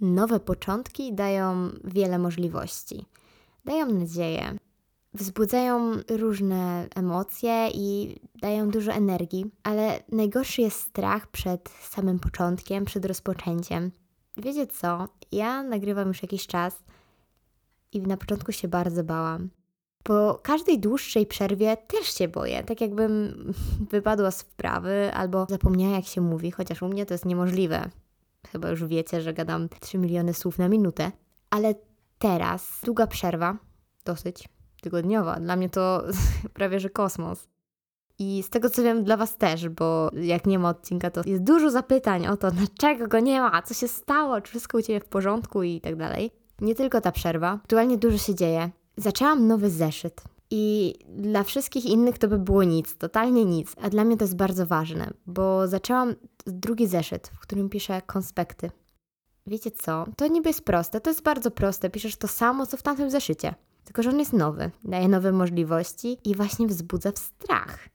Nowe początki dają wiele możliwości. Dają nadzieję, wzbudzają różne emocje i dają dużo energii, ale najgorszy jest strach przed samym początkiem, przed rozpoczęciem. Wiecie co? Ja nagrywam już jakiś czas i na początku się bardzo bałam. Po każdej dłuższej przerwie też się boję, tak jakbym wypadła z wprawy albo zapomniała jak się mówi, chociaż u mnie to jest niemożliwe. Chyba już wiecie, że gadam 3 miliony słów na minutę. Ale teraz długa przerwa, dosyć tygodniowa. Dla mnie to prawie że kosmos. I z tego co wiem, dla Was też, bo jak nie ma odcinka, to jest dużo zapytań o to, dlaczego go nie ma, co się stało, czy wszystko u Ciebie w porządku i tak dalej. Nie tylko ta przerwa, aktualnie dużo się dzieje. Zaczęłam nowy zeszyt. I dla wszystkich innych to by było nic, totalnie nic. A dla mnie to jest bardzo ważne, bo zaczęłam drugi zeszyt, w którym piszę konspekty. Wiecie co? To niby jest proste, to jest bardzo proste. Piszesz to samo, co w tamtym zeszycie. Tylko, że on jest nowy, daje nowe możliwości i właśnie wzbudza strach.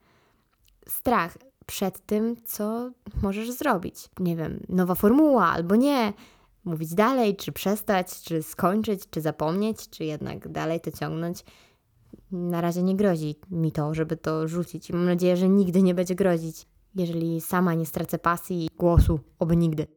Strach przed tym, co możesz zrobić. Nie wiem, nowa formuła albo nie. Mówić dalej, czy przestać, czy skończyć, czy zapomnieć, czy jednak dalej to ciągnąć. Na razie nie grozi mi to, żeby to rzucić mam nadzieję, że nigdy nie będzie grozić, jeżeli sama nie stracę pasji i głosu, oby nigdy.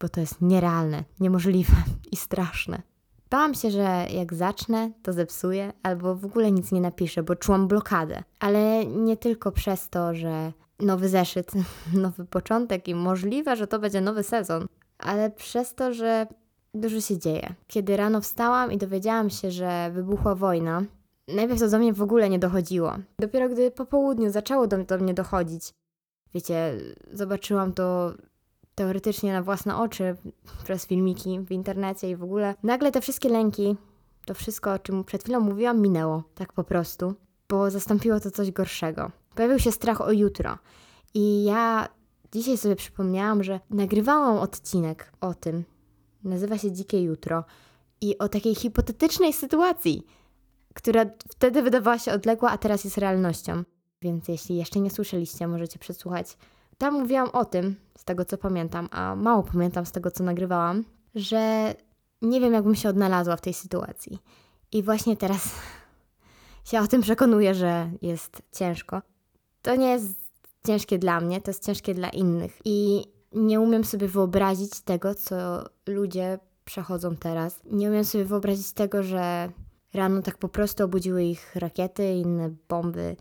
Bo to jest nierealne, niemożliwe i straszne. Bałam się, że jak zacznę, to zepsuję, albo w ogóle nic nie napiszę, bo czułam blokadę. Ale nie tylko przez to, że nowy zeszyt, nowy początek i możliwe, że to będzie nowy sezon, ale przez to, że dużo się dzieje. Kiedy rano wstałam i dowiedziałam się, że wybuchła wojna, najpierw to do mnie w ogóle nie dochodziło. Dopiero gdy po południu zaczęło do, do mnie dochodzić, wiecie, zobaczyłam to teoretycznie na własne oczy przez filmiki w internecie i w ogóle. Nagle te wszystkie lęki, to wszystko, o czym przed chwilą mówiłam, minęło. Tak po prostu. Bo zastąpiło to coś gorszego. Pojawił się strach o jutro. I ja dzisiaj sobie przypomniałam, że nagrywałam odcinek o tym. Nazywa się Dzikie Jutro. I o takiej hipotetycznej sytuacji, która wtedy wydawała się odległa, a teraz jest realnością. Więc jeśli jeszcze nie słyszeliście, możecie przesłuchać tam mówiłam o tym, z tego co pamiętam, a mało pamiętam z tego co nagrywałam, że nie wiem, jakbym się odnalazła w tej sytuacji. I właśnie teraz się o tym przekonuję, że jest ciężko. To nie jest ciężkie dla mnie, to jest ciężkie dla innych. I nie umiem sobie wyobrazić tego, co ludzie przechodzą teraz. Nie umiem sobie wyobrazić tego, że rano tak po prostu obudziły ich rakiety, inne bomby,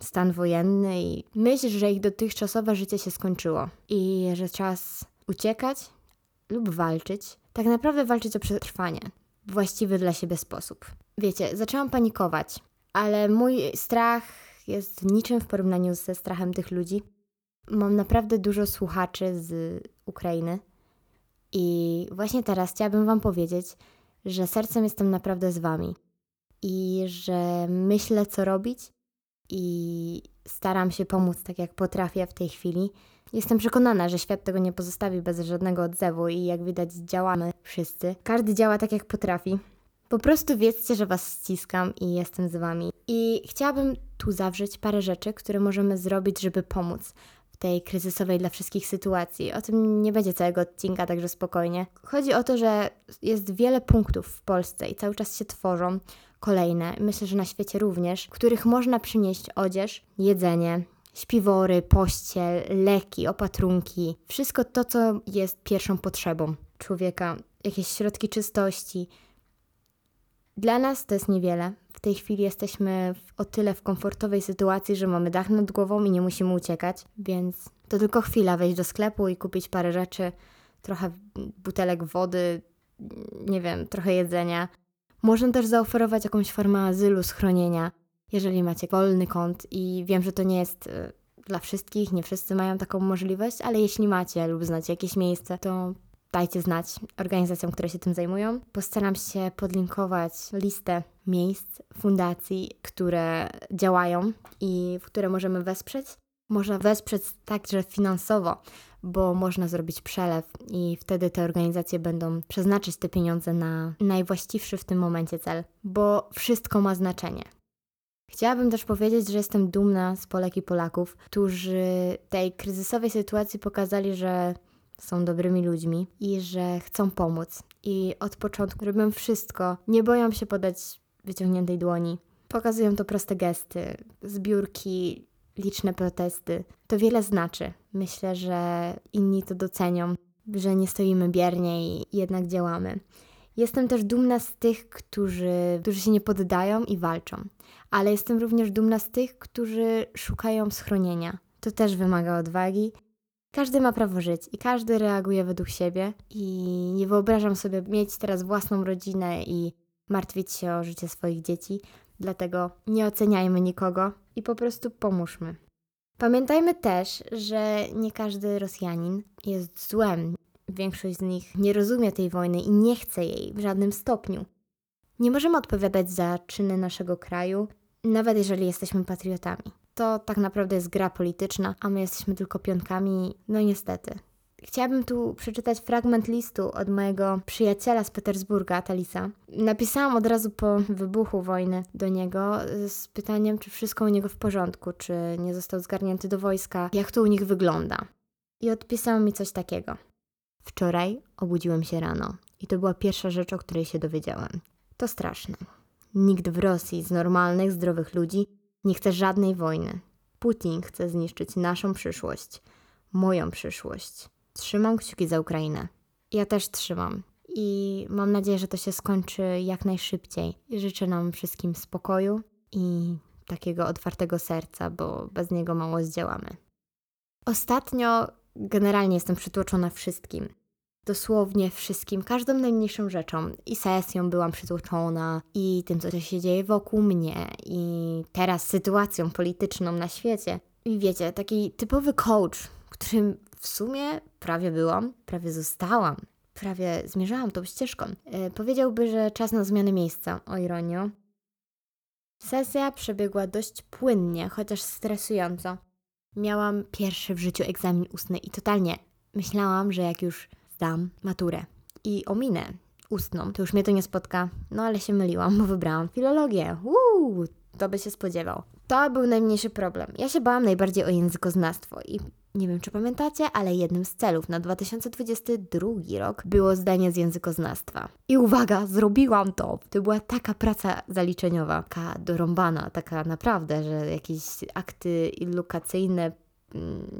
stan wojenny i myśl, że ich dotychczasowe życie się skończyło i że czas uciekać lub walczyć. Tak naprawdę walczyć o przetrwanie w właściwy dla siebie sposób. Wiecie, zaczęłam panikować, ale mój strach jest niczym w porównaniu ze strachem tych ludzi. Mam naprawdę dużo słuchaczy z Ukrainy i właśnie teraz chciałabym Wam powiedzieć, że sercem jestem naprawdę z Wami i że myślę, co robić i staram się pomóc tak jak potrafię w tej chwili. Jestem przekonana, że świat tego nie pozostawi bez żadnego odzewu i jak widać działamy wszyscy. Każdy działa tak jak potrafi. Po prostu wiedzcie, że Was ściskam i jestem z Wami. I chciałabym tu zawrzeć parę rzeczy, które możemy zrobić, żeby pomóc tej kryzysowej dla wszystkich sytuacji. O tym nie będzie całego odcinka, także spokojnie. Chodzi o to, że jest wiele punktów w Polsce i cały czas się tworzą, kolejne, myślę, że na świecie również, których można przynieść odzież, jedzenie, śpiwory, pościel, leki, opatrunki, wszystko to, co jest pierwszą potrzebą człowieka, jakieś środki czystości. Dla nas to jest niewiele. W tej chwili jesteśmy w, o tyle w komfortowej sytuacji, że mamy dach nad głową i nie musimy uciekać, więc to tylko chwila wejść do sklepu i kupić parę rzeczy, trochę butelek wody, nie wiem, trochę jedzenia można też zaoferować jakąś formę azylu, schronienia, jeżeli macie wolny kąt i wiem, że to nie jest y, dla wszystkich, nie wszyscy mają taką możliwość, ale jeśli macie lub znacie jakieś miejsce, to dajcie znać organizacjom, które się tym zajmują. Postaram się podlinkować listę miejsc, fundacji, które działają i w które możemy wesprzeć. Można wesprzeć także finansowo, bo można zrobić przelew i wtedy te organizacje będą przeznaczyć te pieniądze na najwłaściwszy w tym momencie cel, bo wszystko ma znaczenie. Chciałabym też powiedzieć, że jestem dumna z Polek i Polaków, którzy tej kryzysowej sytuacji pokazali, że są dobrymi ludźmi i że chcą pomóc. I od początku robią wszystko, nie boją się podać wyciągniętej dłoni. Pokazują to proste gesty, zbiórki, liczne protesty. To wiele znaczy. Myślę, że inni to docenią, że nie stoimy biernie i jednak działamy. Jestem też dumna z tych, którzy, którzy się nie poddają i walczą, ale jestem również dumna z tych, którzy szukają schronienia. To też wymaga odwagi. Każdy ma prawo żyć i każdy reaguje według siebie, i nie wyobrażam sobie mieć teraz własną rodzinę i martwić się o życie swoich dzieci, dlatego nie oceniajmy nikogo i po prostu pomóżmy. Pamiętajmy też, że nie każdy Rosjanin jest złem. Większość z nich nie rozumie tej wojny i nie chce jej w żadnym stopniu. Nie możemy odpowiadać za czyny naszego kraju, nawet jeżeli jesteśmy patriotami. To tak naprawdę jest gra polityczna, a my jesteśmy tylko pionkami, no niestety. Chciałabym tu przeczytać fragment listu od mojego przyjaciela z Petersburga, Talisa. Napisałam od razu po wybuchu wojny do niego z pytaniem, czy wszystko u niego w porządku, czy nie został zgarnięty do wojska, jak to u nich wygląda. I odpisał mi coś takiego. Wczoraj obudziłem się rano i to była pierwsza rzecz, o której się dowiedziałem. To straszne. Nikt w Rosji z normalnych, zdrowych ludzi nie chce żadnej wojny. Putin chce zniszczyć naszą przyszłość, moją przyszłość. Trzymam kciuki za Ukrainę. Ja też trzymam. I mam nadzieję, że to się skończy jak najszybciej. Życzę nam wszystkim spokoju i takiego otwartego serca, bo bez niego mało zdziałamy. Ostatnio generalnie jestem przytłoczona wszystkim. Dosłownie wszystkim, każdą najmniejszą rzeczą. I sesją byłam przytłoczona, i tym, co się dzieje wokół mnie, i teraz sytuacją polityczną na świecie. I wiecie, taki typowy coach, którym w sumie prawie byłam, prawie zostałam, prawie zmierzałam tą ścieżką. E, powiedziałby, że czas na zmianę miejsca, o ironio. Sesja przebiegła dość płynnie, chociaż stresująco. Miałam pierwszy w życiu egzamin ustny i totalnie myślałam, że jak już zdam maturę i ominę ustną, to już mnie to nie spotka. No ale się myliłam, bo wybrałam filologię. Uuu, to by się spodziewał. To był najmniejszy problem. Ja się bałam najbardziej o językoznawstwo i nie wiem, czy pamiętacie, ale jednym z celów na 2022 rok było zdanie z językoznawstwa. I uwaga, zrobiłam to! To była taka praca zaliczeniowa, taka dorąbana, taka naprawdę, że jakieś akty ilukacyjne,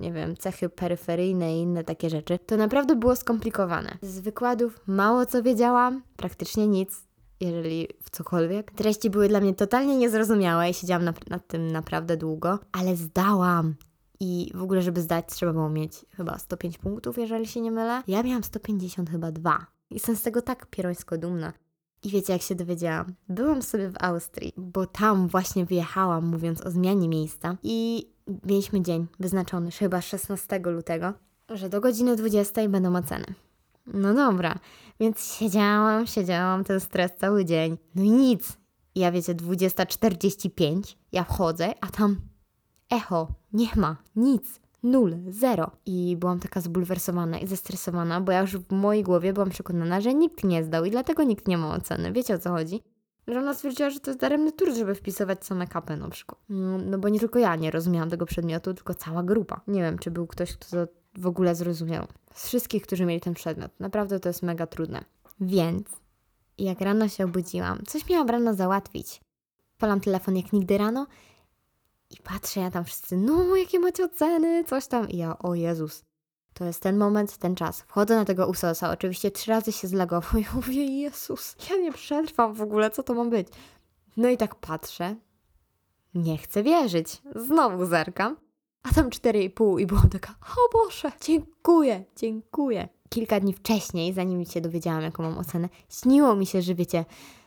nie wiem, cechy peryferyjne i inne takie rzeczy. To naprawdę było skomplikowane. Z wykładów mało co wiedziałam, praktycznie nic jeżeli w cokolwiek. Treści były dla mnie totalnie niezrozumiałe i siedziałam nad, nad tym naprawdę długo, ale zdałam. I w ogóle, żeby zdać, trzeba było mieć chyba 105 punktów, jeżeli się nie mylę. Ja miałam 150 chyba dwa. I jestem z tego tak pierońsko dumna. I wiecie, jak się dowiedziałam? Byłam sobie w Austrii, bo tam właśnie wyjechałam, mówiąc o zmianie miejsca. I mieliśmy dzień wyznaczony, chyba 16 lutego, że do godziny 20 będą oceny. No dobra, więc siedziałam, siedziałam, ten stres cały dzień. No i nic. Ja wiecie, 20.45, ja wchodzę, a tam echo, nie ma, nic, nul, zero. I byłam taka zbulwersowana i zestresowana, bo ja już w mojej głowie byłam przekonana, że nikt nie zdał i dlatego nikt nie ma oceny. Wiecie o co chodzi? Że stwierdziła, że to jest daremny trud, żeby wpisywać same kapy na przykład. No, no bo nie tylko ja nie rozumiałam tego przedmiotu, tylko cała grupa. Nie wiem, czy był ktoś, kto to w ogóle zrozumiał. Z wszystkich, którzy mieli ten przedmiot. Naprawdę to jest mega trudne. Więc jak rano się obudziłam, coś miałam rano załatwić. Polam telefon jak nigdy rano i patrzę, ja tam wszyscy, no jakie macie oceny, coś tam. I ja, o Jezus, to jest ten moment, ten czas. Wchodzę na tego usosa, oczywiście trzy razy się zlagował i mówię, Jezus, ja nie przetrwam w ogóle, co to ma być? No i tak patrzę, nie chcę wierzyć. Znowu zerkam, a tam 4,5 i byłam taka, o Boże, dziękuję, dziękuję. Kilka dni wcześniej, zanim się dowiedziałam, jaką mam ocenę, śniło mi się, że wiecie,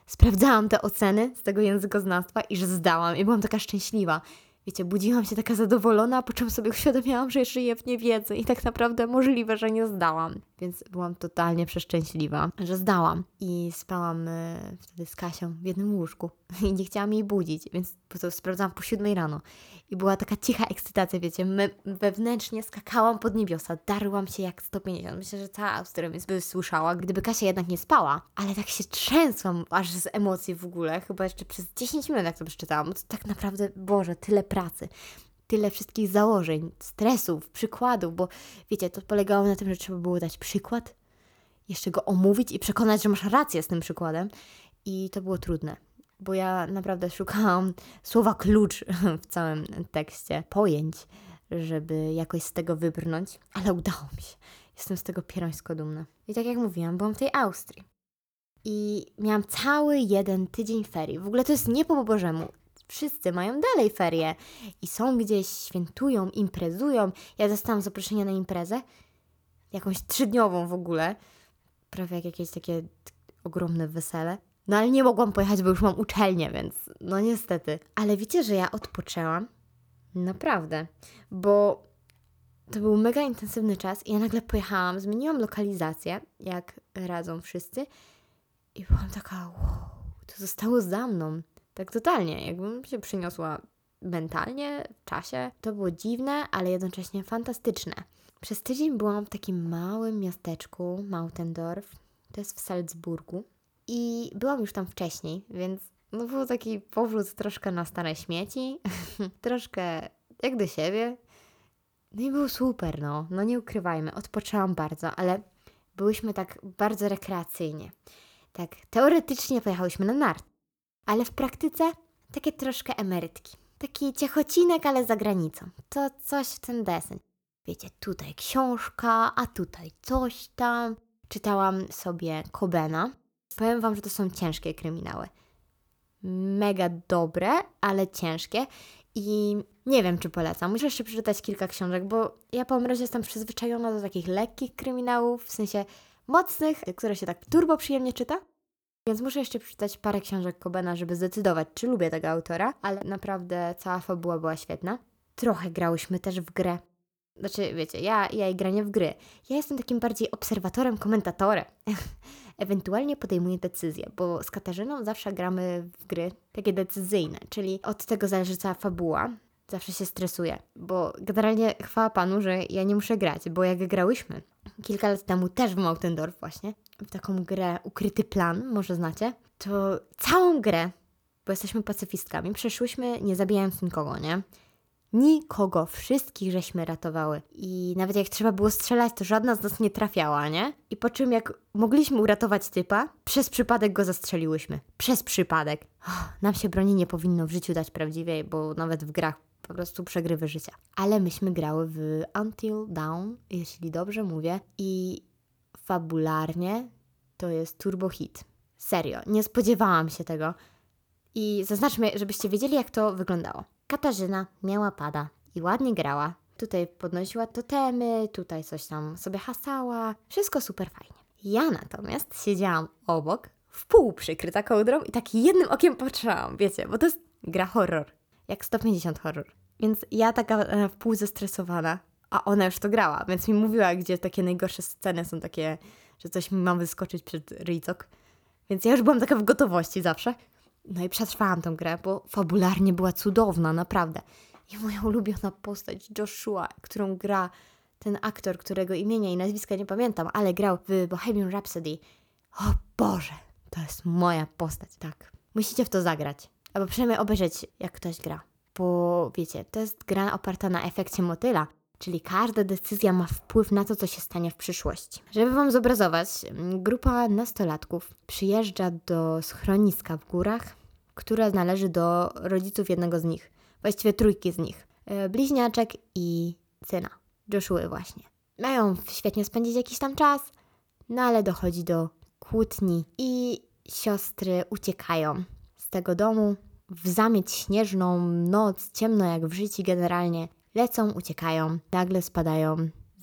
sprawdzałam te oceny z tego językoznawstwa i że zdałam i byłam taka szczęśliwa wiecie, budziłam się taka zadowolona, po czym sobie uświadomiłam, że żyję w niewiedzy i tak naprawdę możliwe, że nie zdałam. Więc byłam totalnie przeszczęśliwa, że zdałam. I spałam y, wtedy z Kasią w jednym łóżku i nie chciałam jej budzić, więc to sprawdzałam po siódmej rano. I była taka cicha ekscytacja, wiecie, my, wewnętrznie skakałam pod niebiosa, darłam się jak 150. Myślę, że cała Austria mnie słyszała, gdyby Kasia jednak nie spała. Ale tak się trzęsłam aż z emocji w ogóle, chyba jeszcze przez 10 minut jak to przeczytałam. To tak naprawdę, Boże, tyle pracy tyle wszystkich założeń, stresów, przykładów, bo wiecie, to polegało na tym, że trzeba było dać przykład, jeszcze go omówić i przekonać, że masz rację z tym przykładem. I to było trudne, bo ja naprawdę szukałam słowa klucz w całym tekście, pojęć, żeby jakoś z tego wybrnąć, ale udało mi się. Jestem z tego pierońsko dumna. I tak jak mówiłam, byłam w tej Austrii. I miałam cały jeden tydzień ferii. W ogóle to jest nie po Bożemu. Wszyscy mają dalej ferie i są gdzieś, świętują, imprezują. Ja dostałam zaproszenie na imprezę, jakąś trzydniową w ogóle, prawie jak jakieś takie ogromne wesele. No ale nie mogłam pojechać, bo już mam uczelnię, więc no niestety. Ale wiecie, że ja odpoczęłam? Naprawdę, bo to był mega intensywny czas i ja nagle pojechałam, zmieniłam lokalizację, jak radzą wszyscy i byłam taka, wow, to zostało za mną. Tak totalnie, jakbym się przyniosła mentalnie, w czasie. To było dziwne, ale jednocześnie fantastyczne. Przez tydzień byłam w takim małym miasteczku, Mautendorf, to jest w Salzburgu. I byłam już tam wcześniej, więc no był taki powrót troszkę na stare śmieci, troszkę jak do siebie. No i było super, no, no nie ukrywajmy, odpoczęłam bardzo, ale byłyśmy tak bardzo rekreacyjnie. Tak, teoretycznie pojechałyśmy na nart, ale w praktyce takie troszkę emerytki. Taki ciechocinek, ale za granicą. To coś w ten deseń. Wiecie, tutaj książka, a tutaj coś tam. Czytałam sobie Kobena. Powiem Wam, że to są ciężkie kryminały. Mega dobre, ale ciężkie. I nie wiem, czy polecam. Muszę jeszcze przeczytać kilka książek, bo ja po razie jestem przyzwyczajona do takich lekkich kryminałów, w sensie mocnych, które się tak turbo przyjemnie czyta. Więc muszę jeszcze przeczytać parę książek Kobena, żeby zdecydować, czy lubię tego autora, ale naprawdę cała fabuła była świetna. Trochę grałyśmy też w grę. Znaczy, wiecie, ja, ja i granie w gry. Ja jestem takim bardziej obserwatorem, komentatorem. Ewentualnie podejmuję decyzje, bo z Katarzyną zawsze gramy w gry takie decyzyjne, czyli od tego zależy cała fabuła. Zawsze się stresuję, bo generalnie chwała Panu, że ja nie muszę grać, bo jak grałyśmy kilka lat temu też w Mautendorf właśnie, w taką grę Ukryty Plan, może znacie, to całą grę, bo jesteśmy pacyfistkami, przeszłyśmy nie zabijając nikogo, nie? Nikogo, wszystkich żeśmy ratowały. I nawet jak trzeba było strzelać, to żadna z nas nie trafiała, nie? I po czym jak mogliśmy uratować typa, przez przypadek go zastrzeliłyśmy. Przez przypadek. Oh, nam się broni nie powinno w życiu dać prawdziwie, bo nawet w grach po prostu przegrywy życia. Ale myśmy grały w Until Dawn, jeśli dobrze mówię, i fabularnie to jest turbo hit. Serio, nie spodziewałam się tego. I zaznaczmy, żebyście wiedzieli, jak to wyglądało. Katarzyna miała pada i ładnie grała. Tutaj podnosiła totemy, tutaj coś tam sobie hasała. Wszystko super fajnie. Ja natomiast siedziałam obok, w pół przykryta kołdrą i tak jednym okiem patrzyłam, wiecie, bo to jest gra horror. Jak 150 horror. Więc ja taka e, w pół zestresowana, a ona już to grała, więc mi mówiła, gdzie takie najgorsze sceny są takie, że coś mi ma wyskoczyć przed ryjcok. Więc ja już byłam taka w gotowości zawsze. No i przetrwałam tę grę, bo fabularnie była cudowna, naprawdę. I moja ulubiona postać Joshua, którą gra ten aktor, którego imienia i nazwiska nie pamiętam, ale grał w Bohemian Rhapsody. O Boże, to jest moja postać, tak. Musicie w to zagrać, albo przynajmniej obejrzeć, jak ktoś gra. Bo wiecie, to jest gra oparta na efekcie motyla, czyli każda decyzja ma wpływ na to, co się stanie w przyszłości. Żeby Wam zobrazować, grupa nastolatków przyjeżdża do schroniska w górach, które należy do rodziców jednego z nich, właściwie trójki z nich, e, bliźniaczek i syna, Joshua właśnie. Mają świetnie spędzić jakiś tam czas, no ale dochodzi do kłótni i siostry uciekają z tego domu w zamieć śnieżną noc, ciemno jak w życiu generalnie lecą, uciekają, nagle spadają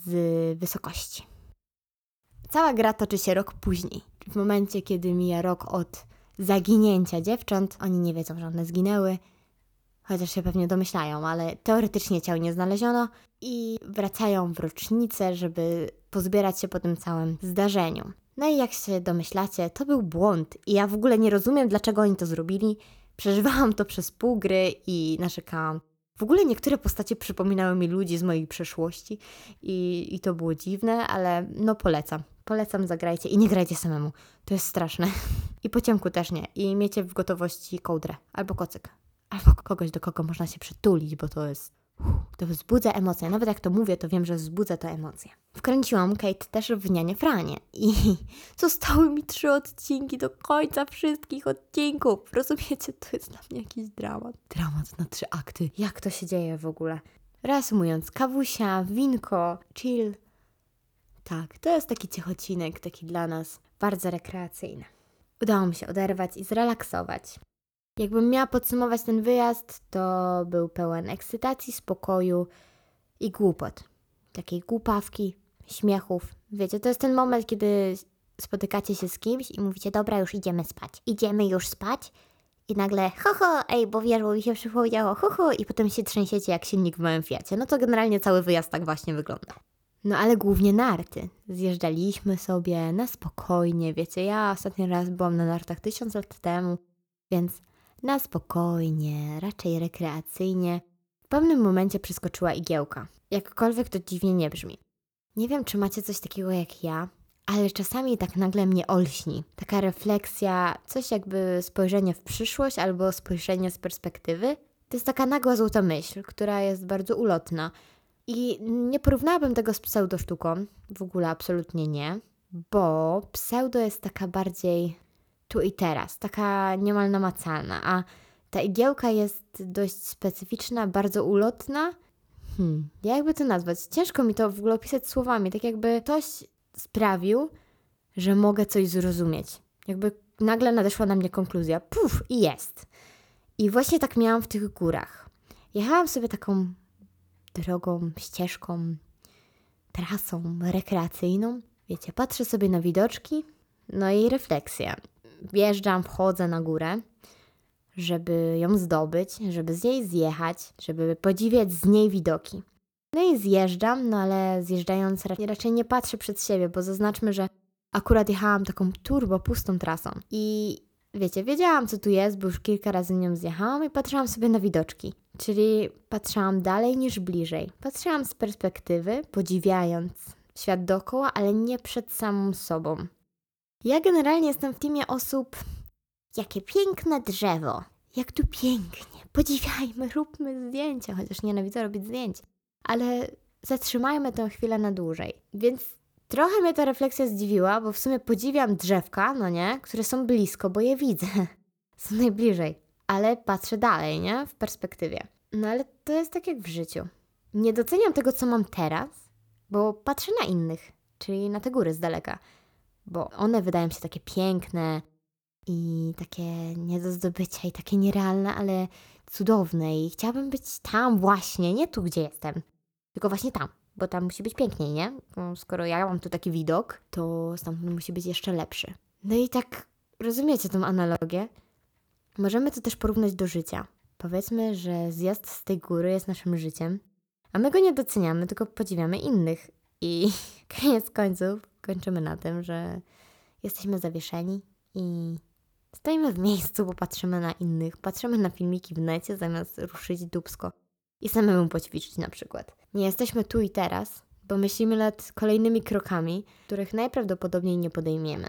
z wysokości. Cała gra toczy się rok później. W momencie, kiedy mija rok od zaginięcia dziewcząt, oni nie wiedzą, że one zginęły, chociaż się pewnie domyślają, ale teoretycznie ciał nie znaleziono i wracają w rocznicę, żeby pozbierać się po tym całym zdarzeniu. No i jak się domyślacie, to był błąd i ja w ogóle nie rozumiem, dlaczego oni to zrobili. Przeżywałam to przez pół gry i narzekałam. W ogóle niektóre postacie przypominały mi ludzi z mojej przeszłości i, i to było dziwne, ale no polecam. Polecam, zagrajcie i nie grajcie samemu. To jest straszne. I po ciemku też nie. I miecie w gotowości kołdrę albo kocyk. Albo kogoś, do kogo można się przytulić, bo to jest to wzbudza emocje. Nawet jak to mówię, to wiem, że wzbudza to emocje. Wkręciłam Kate też w Nianie Franie i zostały mi trzy odcinki do końca wszystkich odcinków. Rozumiecie? To jest dla mnie jakiś dramat. Dramat na trzy akty. Jak to się dzieje w ogóle? Reasumując, kawusia, winko, chill. Tak, to jest taki ciechocinek, taki dla nas bardzo rekreacyjny. Udało mi się oderwać i zrelaksować. Jakbym miała podsumować ten wyjazd, to był pełen ekscytacji, spokoju i głupot. Takiej głupawki, śmiechów. Wiecie, to jest ten moment, kiedy spotykacie się z kimś i mówicie, dobra, już idziemy spać. Idziemy już spać i nagle, ho, ho, ej, bo wiesz, bo mi się przypomniało, ho, ho, i potem się trzęsiecie jak silnik w małym Fiacie. No to generalnie cały wyjazd tak właśnie wyglądał. No ale głównie narty. Zjeżdżaliśmy sobie na spokojnie, wiecie, ja ostatni raz byłam na nartach tysiąc lat temu, więc na spokojnie, raczej rekreacyjnie. W pewnym momencie przeskoczyła igiełka. Jakkolwiek to dziwnie nie brzmi. Nie wiem, czy macie coś takiego jak ja, ale czasami tak nagle mnie olśni. Taka refleksja, coś jakby spojrzenie w przyszłość albo spojrzenie z perspektywy. To jest taka nagła złota myśl, która jest bardzo ulotna. I nie porównałabym tego z pseudosztuką, w ogóle absolutnie nie, bo pseudo jest taka bardziej tu i teraz, taka niemal namacalna, a ta igiełka jest dość specyficzna, bardzo ulotna. Hmm, jakby to nazwać? Ciężko mi to w ogóle opisać słowami, tak jakby ktoś sprawił, że mogę coś zrozumieć. Jakby nagle nadeszła na mnie konkluzja, puf, i jest. I właśnie tak miałam w tych górach. Jechałam sobie taką drogą, ścieżką, trasą rekreacyjną. Wiecie, patrzę sobie na widoczki, no i refleksja. Wjeżdżam, wchodzę na górę, żeby ją zdobyć, żeby z niej zjechać, żeby podziwiać z niej widoki. No i zjeżdżam, no ale zjeżdżając raczej nie patrzę przed siebie, bo zaznaczmy, że akurat jechałam taką turbo pustą trasą i wiecie, wiedziałam co tu jest, bo już kilka razy nią zjechałam i patrzyłam sobie na widoczki. Czyli patrzyłam dalej niż bliżej. Patrzyłam z perspektywy, podziwiając świat dookoła, ale nie przed samą sobą. Ja generalnie jestem w teamie osób, jakie piękne drzewo, jak tu pięknie, podziwiajmy, róbmy zdjęcia, chociaż nienawidzę robić zdjęć, ale zatrzymajmy tę chwilę na dłużej. Więc trochę mnie ta refleksja zdziwiła, bo w sumie podziwiam drzewka, no nie, które są blisko, bo je widzę, są najbliżej, ale patrzę dalej, nie, w perspektywie. No ale to jest tak jak w życiu. Nie doceniam tego, co mam teraz, bo patrzę na innych, czyli na te góry z daleka bo one wydają się takie piękne i takie nie do zdobycia i takie nierealne, ale cudowne i chciałabym być tam właśnie, nie tu, gdzie jestem, tylko właśnie tam, bo tam musi być piękniej, nie? No, skoro ja mam tu taki widok, to stamtąd musi być jeszcze lepszy. No i tak rozumiecie tą analogię? Możemy to też porównać do życia. Powiedzmy, że zjazd z tej góry jest naszym życiem, a my go nie doceniamy, tylko podziwiamy innych. I koniec końców kończymy na tym, że jesteśmy zawieszeni i stoimy w miejscu, bo patrzymy na innych, patrzymy na filmiki w necie zamiast ruszyć dubsko i samemu poćwiczyć na przykład. Nie jesteśmy tu i teraz, bo myślimy nad kolejnymi krokami, których najprawdopodobniej nie podejmiemy.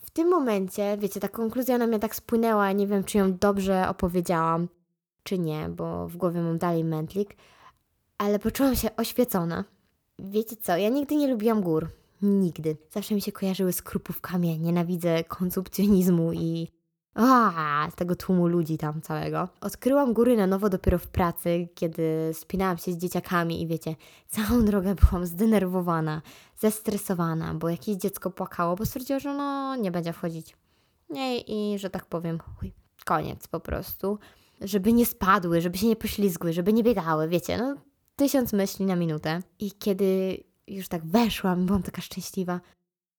W tym momencie, wiecie, ta konkluzja na mnie tak spłynęła, nie wiem, czy ją dobrze opowiedziałam, czy nie, bo w głowie mam dalej mętlik, ale poczułam się oświecona. Wiecie co, ja nigdy nie lubiłam gór. Nigdy. Zawsze mi się kojarzyły z krupówkami. Nienawidzę konsumpcjonizmu i a, tego tłumu ludzi tam całego. Odkryłam góry na nowo dopiero w pracy, kiedy spinałam się z dzieciakami i wiecie, całą drogę byłam zdenerwowana, zestresowana, bo jakieś dziecko płakało, bo stwierdziło, że no nie będzie wchodzić. Nie, i że tak powiem, chuj, koniec po prostu. Żeby nie spadły, żeby się nie poślizgły, żeby nie biegały, wiecie, no tysiąc myśli na minutę. I kiedy już tak weszłam, byłam taka szczęśliwa.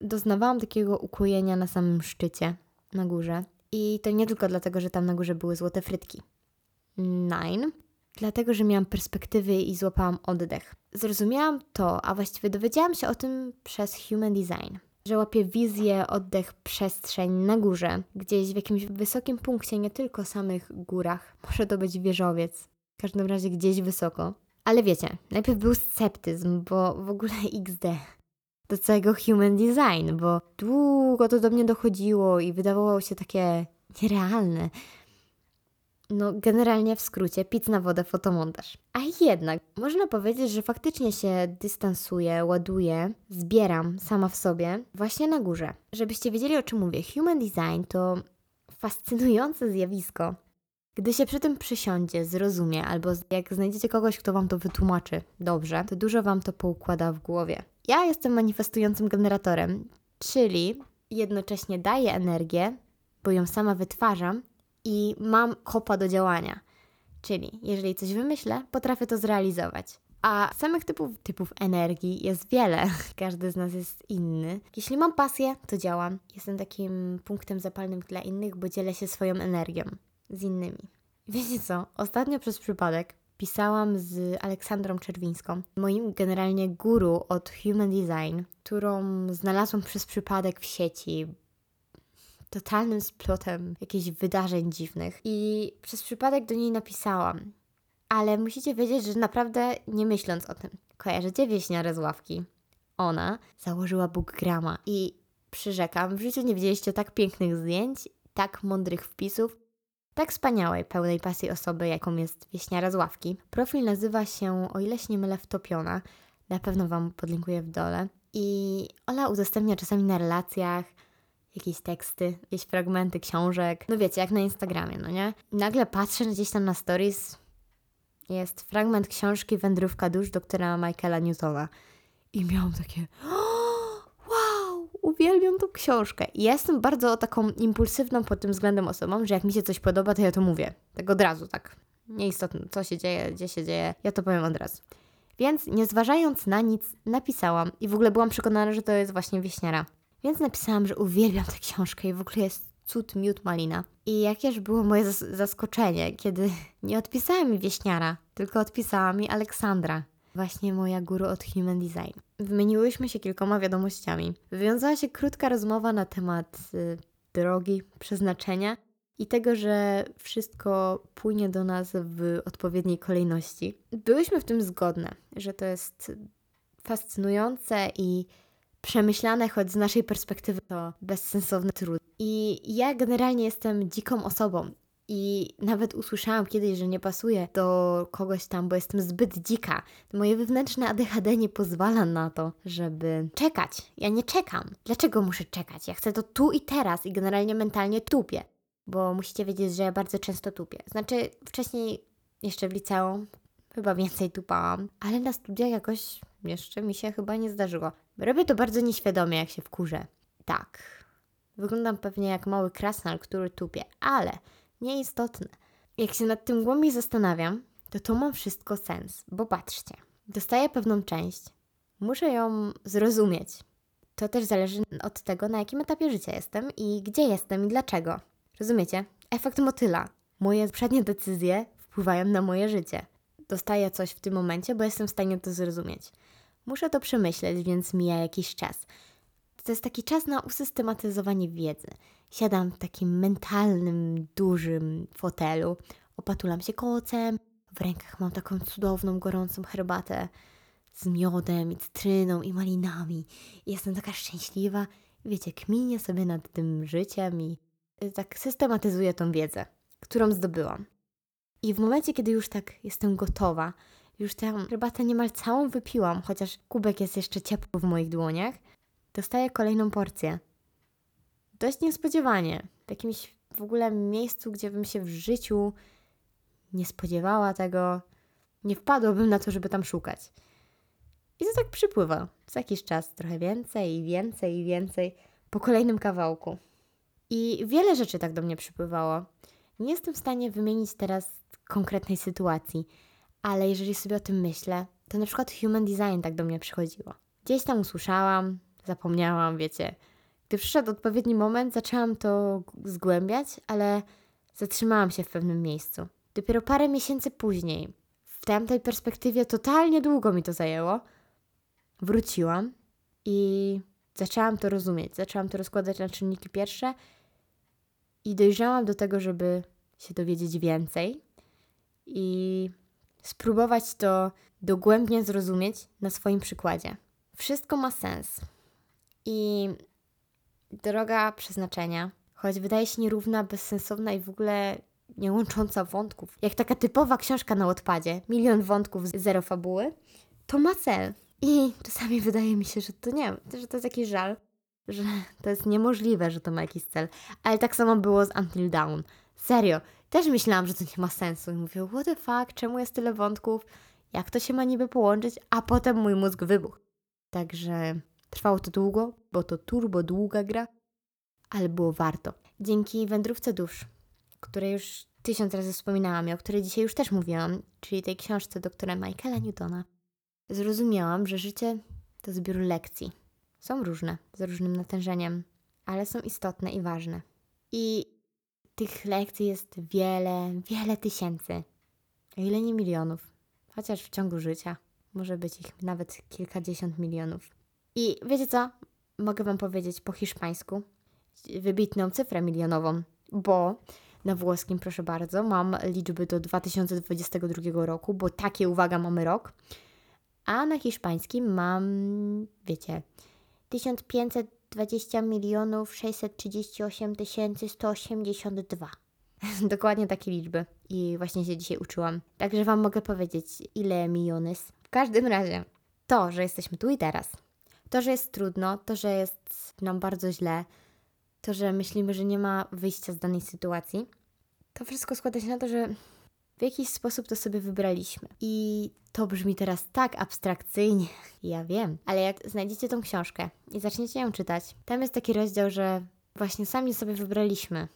Doznawałam takiego ukojenia na samym szczycie, na górze. I to nie tylko dlatego, że tam na górze były złote frytki. Nine. Dlatego, że miałam perspektywy i złapałam oddech. Zrozumiałam to, a właściwie dowiedziałam się o tym przez Human Design. Że łapię wizję, oddech, przestrzeń na górze, gdzieś w jakimś wysokim punkcie, nie tylko samych górach. Może to być wieżowiec, w każdym razie gdzieś wysoko. Ale wiecie, najpierw był sceptyzm, bo w ogóle XD do całego human design, bo długo to do mnie dochodziło i wydawało się takie nierealne. No, generalnie w skrócie, pic na wodę, fotomontaż. A jednak, można powiedzieć, że faktycznie się dystansuję, ładuję, zbieram sama w sobie, właśnie na górze. Żebyście wiedzieli o czym mówię, human design to fascynujące zjawisko. Gdy się przy tym przysiądzie, zrozumie, albo jak znajdziecie kogoś, kto wam to wytłumaczy dobrze, to dużo wam to poukłada w głowie. Ja jestem manifestującym generatorem, czyli jednocześnie daję energię, bo ją sama wytwarzam i mam kopa do działania. Czyli jeżeli coś wymyślę, potrafię to zrealizować. A samych typów, typów energii jest wiele, każdy z nas jest inny. Jeśli mam pasję, to działam. Jestem takim punktem zapalnym dla innych, bo dzielę się swoją energią z innymi. Wiecie co? Ostatnio przez przypadek pisałam z Aleksandrą Czerwińską, moim generalnie guru od Human Design, którą znalazłam przez przypadek w sieci, totalnym splotem jakichś wydarzeń dziwnych. I przez przypadek do niej napisałam. Ale musicie wiedzieć, że naprawdę nie myśląc o tym. Kojarzycie wieśniarę z ławki? Ona założyła Bookgrama i przyrzekam, w życiu nie widzieliście tak pięknych zdjęć, tak mądrych wpisów, tak wspaniałej, pełnej pasji osoby, jaką jest wieśniara z ławki. Profil nazywa się, o ile się nie mylę, Wtopiona. Na pewno Wam podlinkuję w dole. I Ola udostępnia czasami na relacjach jakieś teksty, jakieś fragmenty książek. No wiecie, jak na Instagramie, no nie? Nagle patrzę gdzieś tam na stories, jest fragment książki Wędrówka dusz doktora Michaela Newtona. I miałam takie uwielbiam tą książkę. I ja jestem bardzo taką impulsywną pod tym względem osobą, że jak mi się coś podoba, to ja to mówię. Tak od razu, tak. Nieistotne, co się dzieje, gdzie się dzieje, ja to powiem od razu. Więc nie zważając na nic, napisałam i w ogóle byłam przekonana, że to jest właśnie wieśniara. Więc napisałam, że uwielbiam tę książkę i w ogóle jest cud miód malina. I jakież było moje zas zaskoczenie, kiedy nie odpisała mi wieśniara, tylko odpisała mi Aleksandra, właśnie moja guru od Human Design. Wymieniłyśmy się kilkoma wiadomościami. Wywiązała się krótka rozmowa na temat y, drogi, przeznaczenia i tego, że wszystko płynie do nas w odpowiedniej kolejności. Byłyśmy w tym zgodne, że to jest fascynujące i przemyślane, choć z naszej perspektywy to bezsensowny trud. I ja generalnie jestem dziką osobą. I nawet usłyszałam kiedyś, że nie pasuje do kogoś tam, bo jestem zbyt dzika. Moje wewnętrzne ADHD nie pozwala na to, żeby czekać. Ja nie czekam. Dlaczego muszę czekać? Ja chcę to tu i teraz i generalnie mentalnie tupię. Bo musicie wiedzieć, że ja bardzo często tupię. Znaczy, wcześniej jeszcze w liceum chyba więcej tupałam, ale na studiach jakoś jeszcze mi się chyba nie zdarzyło. Robię to bardzo nieświadomie, jak się wkurzę. Tak. Wyglądam pewnie jak mały krasnal, który tupie, ale nieistotne. Jak się nad tym głębiej zastanawiam, to to ma wszystko sens, bo patrzcie, dostaję pewną część, muszę ją zrozumieć. To też zależy od tego, na jakim etapie życia jestem i gdzie jestem i dlaczego. Rozumiecie? Efekt motyla. Moje przednie decyzje wpływają na moje życie. Dostaję coś w tym momencie, bo jestem w stanie to zrozumieć. Muszę to przemyśleć, więc mija jakiś czas. To jest taki czas na usystematyzowanie wiedzy. Siadam w takim mentalnym, dużym fotelu, opatulam się kocem, w rękach mam taką cudowną, gorącą herbatę z miodem i cytryną i malinami. Jestem taka szczęśliwa. Wiecie, kminię sobie nad tym życiem i y, tak systematyzuję tą wiedzę, którą zdobyłam. I w momencie, kiedy już tak jestem gotowa, już tę herbatę niemal całą wypiłam, chociaż kubek jest jeszcze ciepły w moich dłoniach, dostaję kolejną porcję. Dość niespodziewanie, w jakimś w ogóle miejscu, gdzie bym się w życiu nie spodziewała tego, nie wpadłabym na to, żeby tam szukać. I to tak przypływa. Co jakiś czas trochę więcej i więcej i więcej po kolejnym kawałku. I wiele rzeczy tak do mnie przypływało. Nie jestem w stanie wymienić teraz konkretnej sytuacji, ale jeżeli sobie o tym myślę, to na przykład human design tak do mnie przychodziło. Gdzieś tam usłyszałam, zapomniałam, wiecie. Gdy przyszedł odpowiedni moment, zaczęłam to zgłębiać, ale zatrzymałam się w pewnym miejscu. Dopiero parę miesięcy później, w tamtej perspektywie totalnie długo mi to zajęło, wróciłam i zaczęłam to rozumieć. Zaczęłam to rozkładać na czynniki pierwsze i dojrzałam do tego, żeby się dowiedzieć więcej i spróbować to dogłębnie zrozumieć na swoim przykładzie. Wszystko ma sens. I droga przeznaczenia, choć wydaje się nierówna, bezsensowna i w ogóle nie łącząca wątków, jak taka typowa książka na odpadzie, milion wątków, zero fabuły, to ma cel. I czasami wydaje mi się, że to nie, że to jest jakiś żal, że to jest niemożliwe, że to ma jakiś cel. Ale tak samo było z Until Dawn. Serio, też myślałam, że to nie ma sensu. I mówię, what the fuck, czemu jest tyle wątków? Jak to się ma niby połączyć? A potem mój mózg wybuchł. Także trwało to długo, bo to turbo długa gra, ale było warto. Dzięki wędrówce dusz, której już tysiąc razy wspominałam i o której dzisiaj już też mówiłam, czyli tej książce doktora Michaela Newtona, zrozumiałam, że życie to zbiór lekcji. Są różne, z różnym natężeniem, ale są istotne i ważne. I tych lekcji jest wiele, wiele tysięcy, o ile nie milionów, chociaż w ciągu życia może być ich nawet kilkadziesiąt milionów. I wiecie co? Mogę Wam powiedzieć po hiszpańsku wybitną cyfrę milionową, bo na włoskim, proszę bardzo, mam liczby do 2022 roku, bo takie, uwaga, mamy rok, a na hiszpańskim mam, wiecie, 1520 milionów 638 tysięcy 182. Dokładnie takie liczby. I właśnie się dzisiaj uczyłam. Także Wam mogę powiedzieć, ile milionys. W każdym razie, to, że jesteśmy tu i teraz, to, że jest trudno, to, że jest nam bardzo źle, to, że myślimy, że nie ma wyjścia z danej sytuacji, to wszystko składa się na to, że w jakiś sposób to sobie wybraliśmy. I to brzmi teraz tak abstrakcyjnie, ja wiem, ale jak znajdziecie tą książkę i zaczniecie ją czytać, tam jest taki rozdział, że właśnie sami sobie wybraliśmy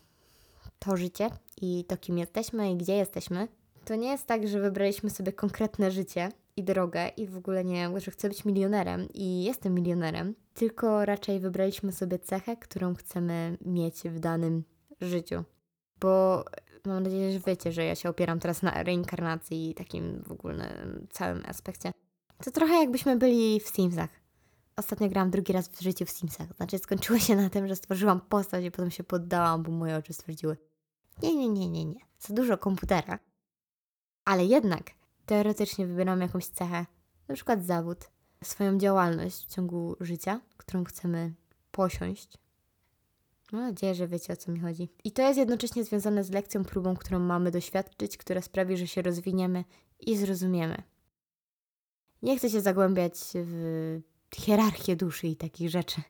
to życie i to, kim jesteśmy i gdzie jesteśmy. To nie jest tak, że wybraliśmy sobie konkretne życie i drogę i w ogóle nie, że chcę być milionerem i jestem milionerem, tylko raczej wybraliśmy sobie cechę, którą chcemy mieć w danym życiu. Bo mam nadzieję, że wiecie, że ja się opieram teraz na reinkarnacji i takim w ogóle całym aspekcie. To trochę jakbyśmy byli w Simsach. Ostatnio grałam drugi raz w życiu w Simsach. Znaczy skończyło się na tym, że stworzyłam postać i potem się poddałam, bo moje oczy stwierdziły nie, nie, nie, nie, nie. Za dużo komputera. Ale jednak teoretycznie wybieramy jakąś cechę, na przykład zawód, swoją działalność w ciągu życia, którą chcemy posiąść. Mam nadzieję, że wiecie o co mi chodzi. I to jest jednocześnie związane z lekcją, próbą, którą mamy doświadczyć, która sprawi, że się rozwiniemy i zrozumiemy. Nie chcę się zagłębiać w hierarchię duszy i takich rzeczy,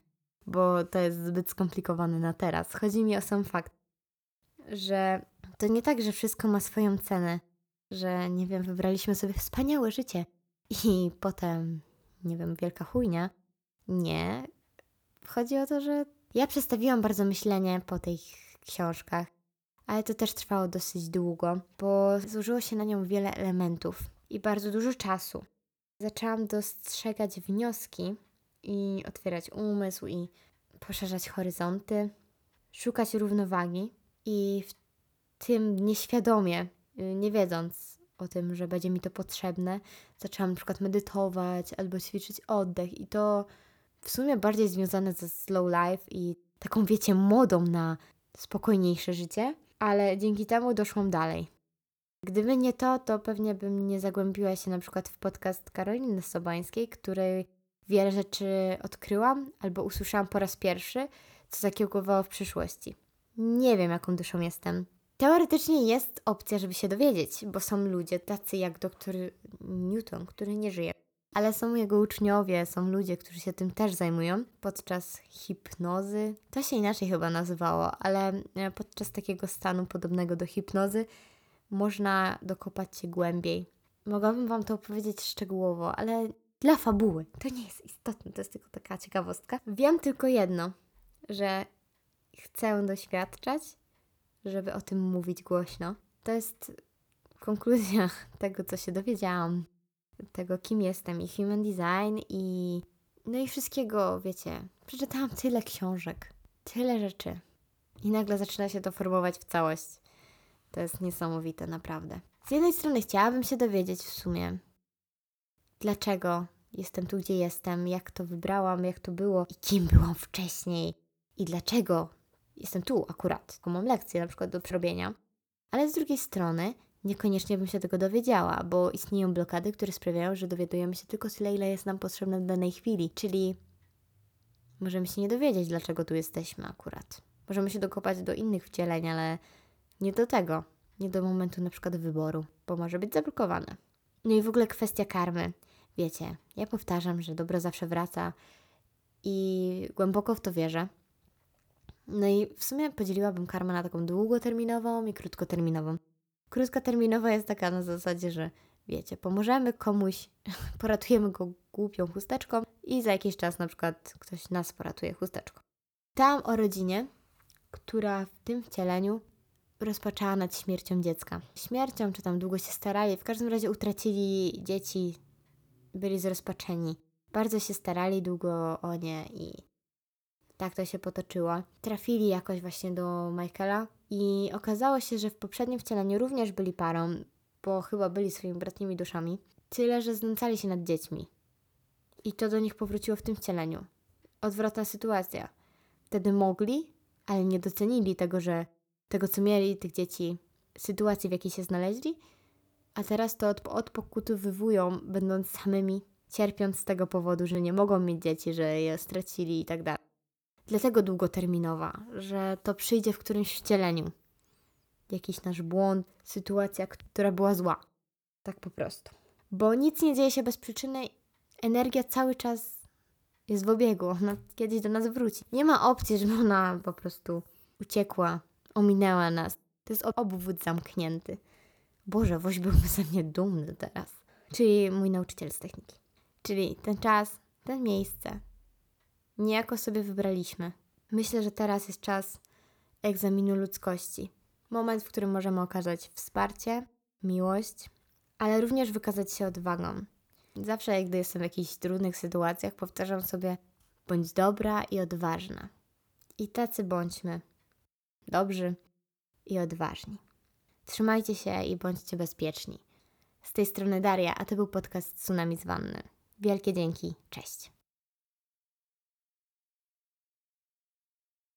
bo to jest zbyt skomplikowane na teraz. Chodzi mi o sam fakt, że to nie tak, że wszystko ma swoją cenę, że nie wiem, wybraliśmy sobie wspaniałe życie i potem, nie wiem, wielka chujnia. Nie. Chodzi o to, że ja przestawiłam bardzo myślenie po tych książkach, ale to też trwało dosyć długo, bo złożyło się na nią wiele elementów i bardzo dużo czasu. Zaczęłam dostrzegać wnioski i otwierać umysł i poszerzać horyzonty, szukać równowagi i w tym nieświadomie, nie wiedząc o tym, że będzie mi to potrzebne, zaczęłam na przykład medytować albo ćwiczyć oddech i to w sumie bardziej związane ze slow life i taką, wiecie, modą na spokojniejsze życie, ale dzięki temu doszłam dalej. Gdyby nie to, to pewnie bym nie zagłębiła się na przykład w podcast Karoliny Sobańskiej, której wiele rzeczy odkryłam albo usłyszałam po raz pierwszy, co zakiełkowało w przyszłości. Nie wiem, jaką duszą jestem. Teoretycznie jest opcja, żeby się dowiedzieć, bo są ludzie tacy jak doktor Newton, który nie żyje. Ale są jego uczniowie, są ludzie, którzy się tym też zajmują podczas hipnozy. To się inaczej chyba nazywało, ale e, podczas takiego stanu podobnego do hipnozy można dokopać się głębiej. Mogłabym Wam to opowiedzieć szczegółowo, ale dla fabuły to nie jest istotne, to jest tylko taka ciekawostka. Wiem tylko jedno, że chcę doświadczać, żeby o tym mówić głośno. To jest konkluzja tego, co się dowiedziałam, tego, kim jestem i human design i no i wszystkiego, wiecie. Przeczytałam tyle książek, tyle rzeczy i nagle zaczyna się to formować w całość. To jest niesamowite, naprawdę. Z jednej strony chciałabym się dowiedzieć w sumie, dlaczego jestem tu, gdzie jestem, jak to wybrałam, jak to było i kim byłam wcześniej i dlaczego jestem tu akurat, bo mam lekcję na przykład do przerobienia, ale z drugiej strony niekoniecznie bym się tego dowiedziała, bo istnieją blokady, które sprawiają, że dowiadujemy się tylko tyle, ile jest nam potrzebne w danej chwili, czyli możemy się nie dowiedzieć, dlaczego tu jesteśmy akurat. Możemy się dokopać do innych wcieleń, ale nie do tego. nie do momentu na przykład wyboru, bo może być zablokowane. No i w ogóle kwestia karmy. Wiecie, ja powtarzam, że dobro zawsze wraca i głęboko w to wierzę. No i w sumie podzieliłabym karmę na taką długoterminową i krótkoterminową. Krótkoterminowa jest taka na zasadzie, że wiecie, pomożemy komuś, poratujemy go głupią chusteczką i za jakiś czas na przykład ktoś nas poratuje chusteczką. Tam o rodzinie, która w tym wcieleniu rozpaczała nad śmiercią dziecka. Śmiercią, czy tam długo się starali, w każdym razie utracili dzieci, byli zrozpaczeni. Bardzo się starali długo o nie i tak to się potoczyło. Trafili jakoś właśnie do Michaela i okazało się, że w poprzednim wcieleniu również byli parą, bo chyba byli swoimi bratnimi duszami. Tyle, że znęcali się nad dziećmi. I to do nich powróciło w tym wcieleniu. Odwrotna sytuacja. Wtedy mogli, ale nie docenili tego, że tego, co mieli, tych dzieci, sytuacji, w jakiej się znaleźli, a teraz to od, odpokutowywują, będąc samymi, cierpiąc z tego powodu, że nie mogą mieć dzieci, że je stracili i tak dalej. Dlatego długoterminowa, że to przyjdzie w którymś wcieleniu. Jakiś nasz błąd, sytuacja, która była zła. Tak po prostu. Bo nic nie dzieje się bez przyczyny, energia cały czas jest w obiegu, ona kiedyś do nas wróci. Nie ma opcji, żeby ona po prostu uciekła, ominęła nas. To jest obwód zamknięty. Boże, woś byłby ze mnie dumny teraz. Czyli mój nauczyciel z techniki. Czyli ten czas, ten miejsce. Niejako sobie wybraliśmy. Myślę, że teraz jest czas egzaminu ludzkości. Moment, w którym możemy okazać wsparcie, miłość, ale również wykazać się odwagą. Zawsze, gdy jestem w jakichś trudnych sytuacjach, powtarzam sobie: bądź dobra i odważna. I tacy bądźmy. Dobrzy i odważni. Trzymajcie się i bądźcie bezpieczni. Z tej strony Daria, a to był podcast Tsunami z Wanny. Wielkie dzięki, cześć.